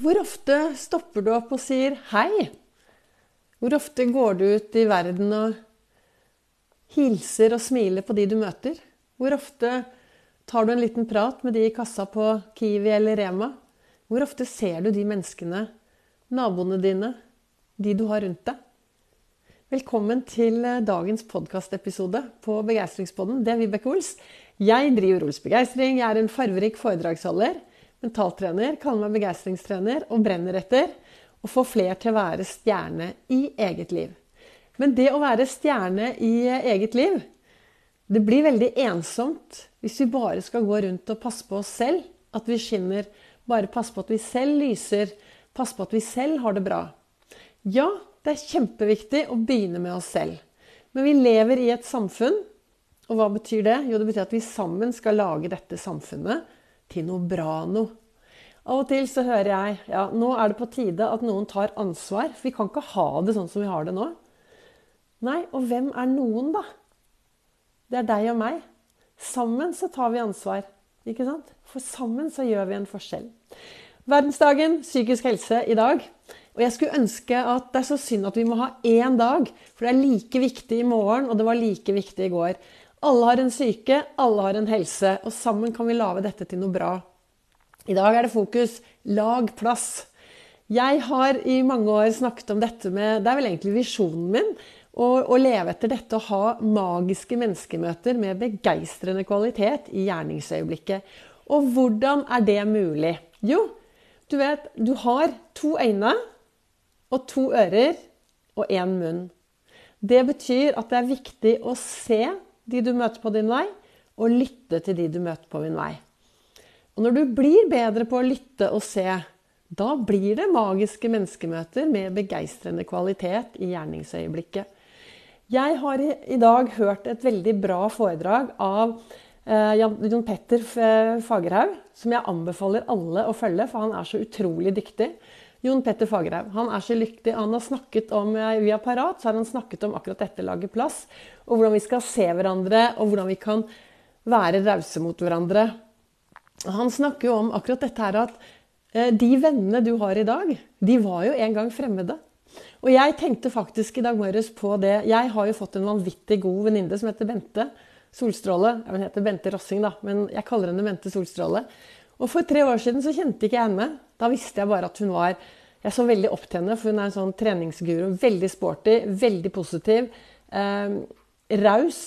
Hvor ofte stopper du opp og sier hei? Hvor ofte går du ut i verden og hilser og smiler på de du møter? Hvor ofte tar du en liten prat med de i kassa på Kiwi eller Rema? Hvor ofte ser du de menneskene, naboene dine, de du har rundt deg? Velkommen til dagens podkastepisode på Begeistringspodden. Det er Vibeke Ols. Jeg driver Ols Begeistring. Jeg er en farverik foredragsholder mentaltrener, kaller meg begeistringstrener og brenner etter å få fler til å være stjerne i eget liv. Men det å være stjerne i eget liv, det blir veldig ensomt hvis vi bare skal gå rundt og passe på oss selv, at vi skinner, bare passe på at vi selv lyser, passe på at vi selv har det bra. Ja, det er kjempeviktig å begynne med oss selv. Men vi lever i et samfunn, og hva betyr det? Jo, det betyr at vi sammen skal lage dette samfunnet til noe bra noe. Av og til så hører jeg ja, nå er det på tide at noen tar ansvar. For vi kan ikke ha det sånn som vi har det nå. Nei, og hvem er noen, da? Det er deg og meg. Sammen så tar vi ansvar. Ikke sant? For sammen så gjør vi en forskjell. Verdensdagen psykisk helse i dag. Og jeg skulle ønske at det er så synd at vi må ha én dag, for det er like viktig i morgen, og det var like viktig i går. Alle har en syke, alle har en helse, og sammen kan vi lage dette til noe bra. I dag er det fokus lag plass. Jeg har i mange år snakket om dette med Det er vel egentlig visjonen min. Å, å leve etter dette og ha magiske menneskemøter med begeistrende kvalitet i gjerningsøyeblikket. Og hvordan er det mulig? Jo, du vet, du har to øyne og to ører og én munn. Det betyr at det er viktig å se de du møter på din vei, og lytte til de du møter på din vei. Og når du blir bedre på å lytte og se, da blir det magiske menneskemøter med begeistrende kvalitet i gjerningsøyeblikket. Jeg har i dag hørt et veldig bra foredrag av eh, Jon Petter Fagerhaug, som jeg anbefaler alle å følge, for han er så utrolig dyktig. Jon Petter Fagerhaug han er så lykkelig. Han har snakket om, eh, Via Parat så har han snakket om akkurat dette lage plass. Og hvordan vi skal se hverandre, og hvordan vi kan være rause mot hverandre. Han snakker jo om akkurat dette her at eh, de vennene du har i dag, de var jo en gang fremmede. Og jeg tenkte faktisk i dag morges på det. Jeg har jo fått en vanvittig god venninne som heter Bente Solstråle. Hun heter Bente Rossing, da, men jeg kaller henne Bente Solstråle. Og for tre år siden så kjente ikke jeg henne. Da visste jeg bare at hun var Jeg så veldig opp til henne, for hun er en sånn treningsguru. Veldig sporty, veldig positiv. Eh, raus.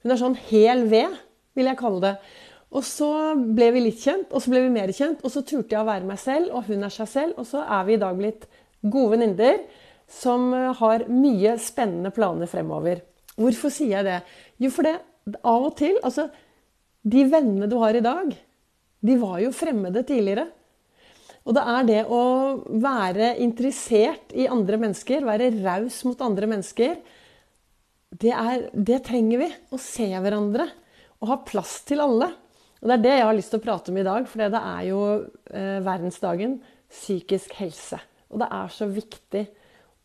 Hun er sånn hel ved, vil jeg kalle det. Og så ble vi litt kjent, og så ble vi mer kjent. Og så turte jeg å være meg selv, og hun er seg selv. Og så er vi i dag blitt gode venninner som eh, har mye spennende planer fremover. Hvorfor sier jeg det? Jo, for det av og til Altså, de vennene du har i dag, de var jo fremmede tidligere. Og det er det å være interessert i andre mennesker, være raus mot andre mennesker, det, er, det, trenger vi. Å se hverandre og ha plass til alle. Og Det er det jeg har lyst til å prate om i dag, for det er jo eh, verdensdagen psykisk helse. Og det er så viktig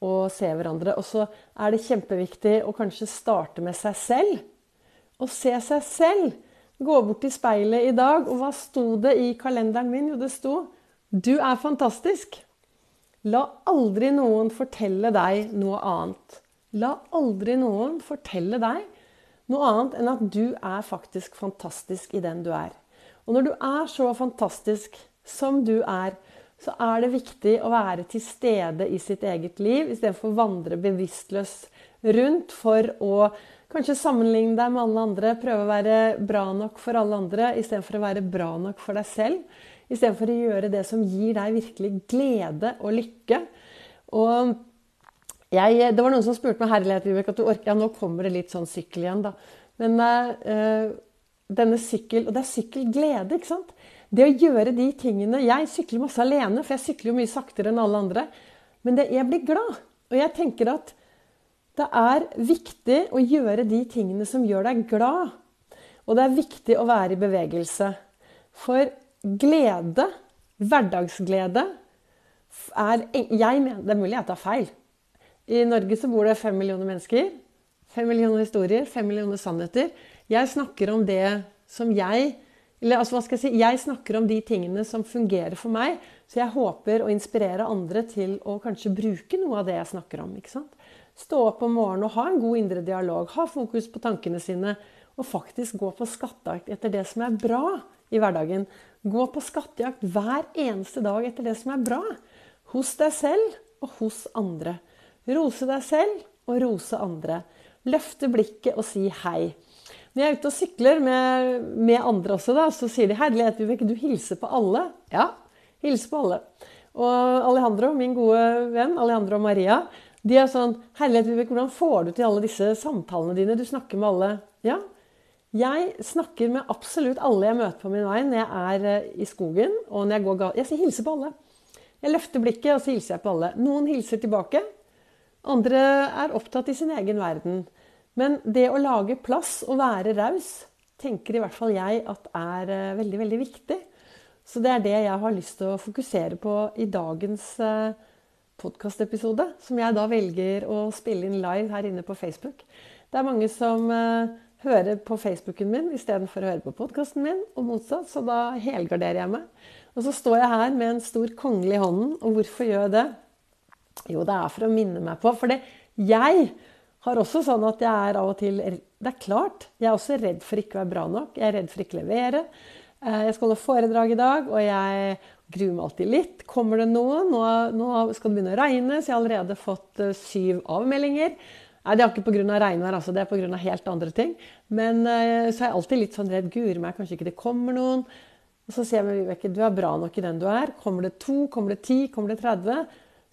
å se hverandre. Og så er det kjempeviktig å kanskje starte med seg selv. Å se seg selv. Gå bort til speilet i dag, og hva sto det i kalenderen min? Jo, det sto 'Du er fantastisk'. La aldri noen fortelle deg noe annet. La aldri noen fortelle deg noe annet enn at du er faktisk fantastisk i den du er. Og når du er så fantastisk som du er, så er det viktig å være til stede i sitt eget liv istedenfor å vandre bevisstløs rundt for å Kanskje sammenligne deg med alle andre, prøve å være bra nok for alle andre istedenfor å være bra nok for deg selv. Istedenfor å gjøre det som gir deg virkelig glede og lykke. Og jeg, det var noen som spurte meg herlighet, Vibeke, at du orker Ja, nå kommer det litt sånn sykkel igjen, da. Men uh, denne sykkel Og det er sykkelglede, ikke sant? Det å gjøre de tingene Jeg sykler masse alene, for jeg sykler jo mye saktere enn alle andre. Men det, jeg blir glad. Og jeg tenker at det er viktig å gjøre de tingene som gjør deg glad. Og det er viktig å være i bevegelse. For glede, hverdagsglede, er jeg mener, Det er mulig jeg tar feil. I Norge så bor det fem millioner mennesker. Fem millioner historier, fem millioner sannheter. Jeg snakker om det som jeg Eller altså, hva skal jeg si? Jeg snakker om de tingene som fungerer for meg. Så jeg håper å inspirere andre til å kanskje bruke noe av det jeg snakker om. ikke sant? Stå opp om morgenen og ha en god indre dialog. Ha fokus på tankene sine. Og faktisk gå på skattejakt etter det som er bra i hverdagen. Gå på skattejakt hver eneste dag etter det som er bra. Hos deg selv og hos andre. Rose deg selv og rose andre. Løfte blikket og si hei. Når jeg er ute og sykler med, med andre også, da, så sier de 'Herlighet, Vibeke, du hilser på alle'. Ja, hilser på alle. Og Alejandro, min gode venn, Alejandro og Maria, de er sånn 'Herlighet, Vibeke, hvordan får du til alle disse samtalene dine? Du snakker med alle.' Ja, jeg snakker med absolutt alle jeg møter på min vei når jeg er eh, i skogen. og når Jeg går Jeg sier hilser på alle. Jeg løfter blikket, og så hilser jeg på alle. Noen hilser tilbake. Andre er opptatt i sin egen verden. Men det å lage plass og være raus, tenker i hvert fall jeg at er eh, veldig, veldig viktig. Så det er det jeg har lyst til å fokusere på i dagens eh, podkastepisode. Som jeg da velger å spille inn live her inne på Facebook. Det er mange som eh, hører på Facebooken min istedenfor å høre på podkasten min, og motsatt. Så da helgarderer jeg meg. Og så står jeg her med en stor kongle i hånden. Og hvorfor gjør jeg det? Jo, det er for å minne meg på. For det jeg har også sånn at jeg er av og til Det er klart, jeg er også redd for ikke å være bra nok. Jeg er redd for ikke å levere. Eh, jeg skal holde foredrag i dag, og jeg gruer meg alltid litt. Kommer det noe? Nå, nå skal det begynne å regne, så jeg har allerede fått uh, syv avmeldinger. Nei, Det er ikke pga. regnvær, altså. det er pga. helt andre ting. Men uh, så er jeg alltid litt sånn redd. Guri meg, kanskje ikke det kommer noen. Og så sier jeg med Vibeke, du er bra nok i den du er. Kommer det to, kommer det ti, kommer det 30,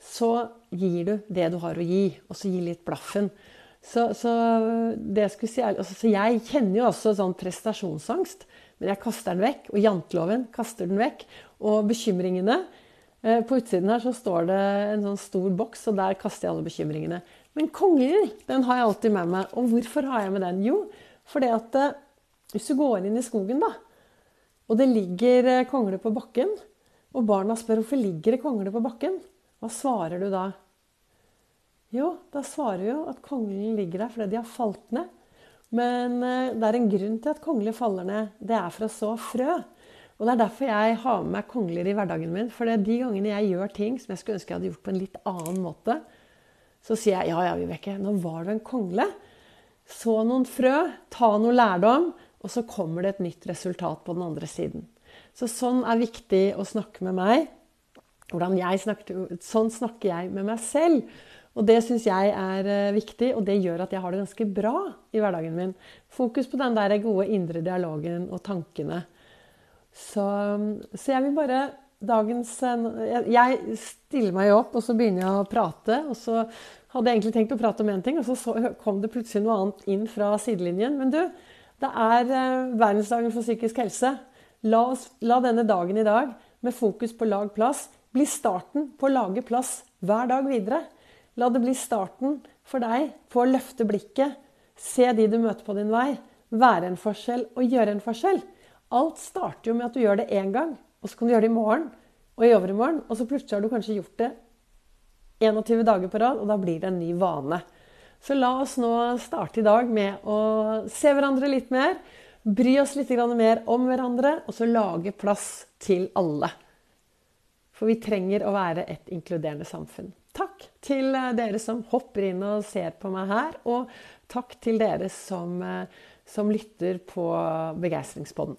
så gir du det du har å gi. Og så gi litt blaffen. Så, så, si, altså, så, jeg kjenner jo også sånn prestasjonsangst, men jeg kaster den vekk. Og janteloven kaster den vekk. Og bekymringene eh, På utsiden her så står det en sånn stor boks, og der kaster jeg alle bekymringene. Men kongler, den har jeg alltid med meg. Og hvorfor har jeg med den? Jo, fordi at eh, hvis du går inn i skogen, da, og det ligger eh, kongler på bakken, og barna spør hvorfor ligger det kongler på bakken, hva svarer du da? Jo, da svarer jo at konglen ligger der fordi de har falt ned. Men eh, det er en grunn til at kongler faller ned. Det er for å så frø. Og Det er derfor jeg har med meg kongler i hverdagen min. For de gangene jeg gjør ting som jeg skulle ønske jeg hadde gjort på en litt annen måte, så sier jeg ja, ja, Vibeke, nå var du en kongle. Så noen frø, ta noe lærdom, og så kommer det et nytt resultat på den andre siden. Så sånn er viktig å snakke med meg. Snakker, sånn snakker jeg med meg selv. Og det syns jeg er eh, viktig, og det gjør at jeg har det ganske bra i hverdagen min. Fokus på den der gode indre dialogen og tankene. Så, så jeg vil bare dagens eh, Jeg stiller meg opp, og så begynner jeg å prate. Og så hadde jeg egentlig tenkt å prate om én ting, og så kom det plutselig noe annet inn fra sidelinjen. Men du, det er eh, verdensdagen for psykisk helse. La, oss, la denne dagen i dag, med fokus på lag plass, bli starten på å lage plass hver dag videre. La det bli starten for deg på å løfte blikket, se de du møter på din vei, være en forskjell og gjøre en forskjell. Alt starter jo med at du gjør det én gang, og så kan du gjøre det i morgen og i overmorgen, og så plutselig har du kanskje gjort det 21 dager på rad, og da blir det en ny vane. Så la oss nå starte i dag med å se hverandre litt mer, bry oss litt mer om hverandre, og så lage plass til alle. For vi trenger å være et inkluderende samfunn. Takk til eh, dere som hopper inn og ser på meg her, og takk til dere som, eh, som lytter på Begeistringspodden.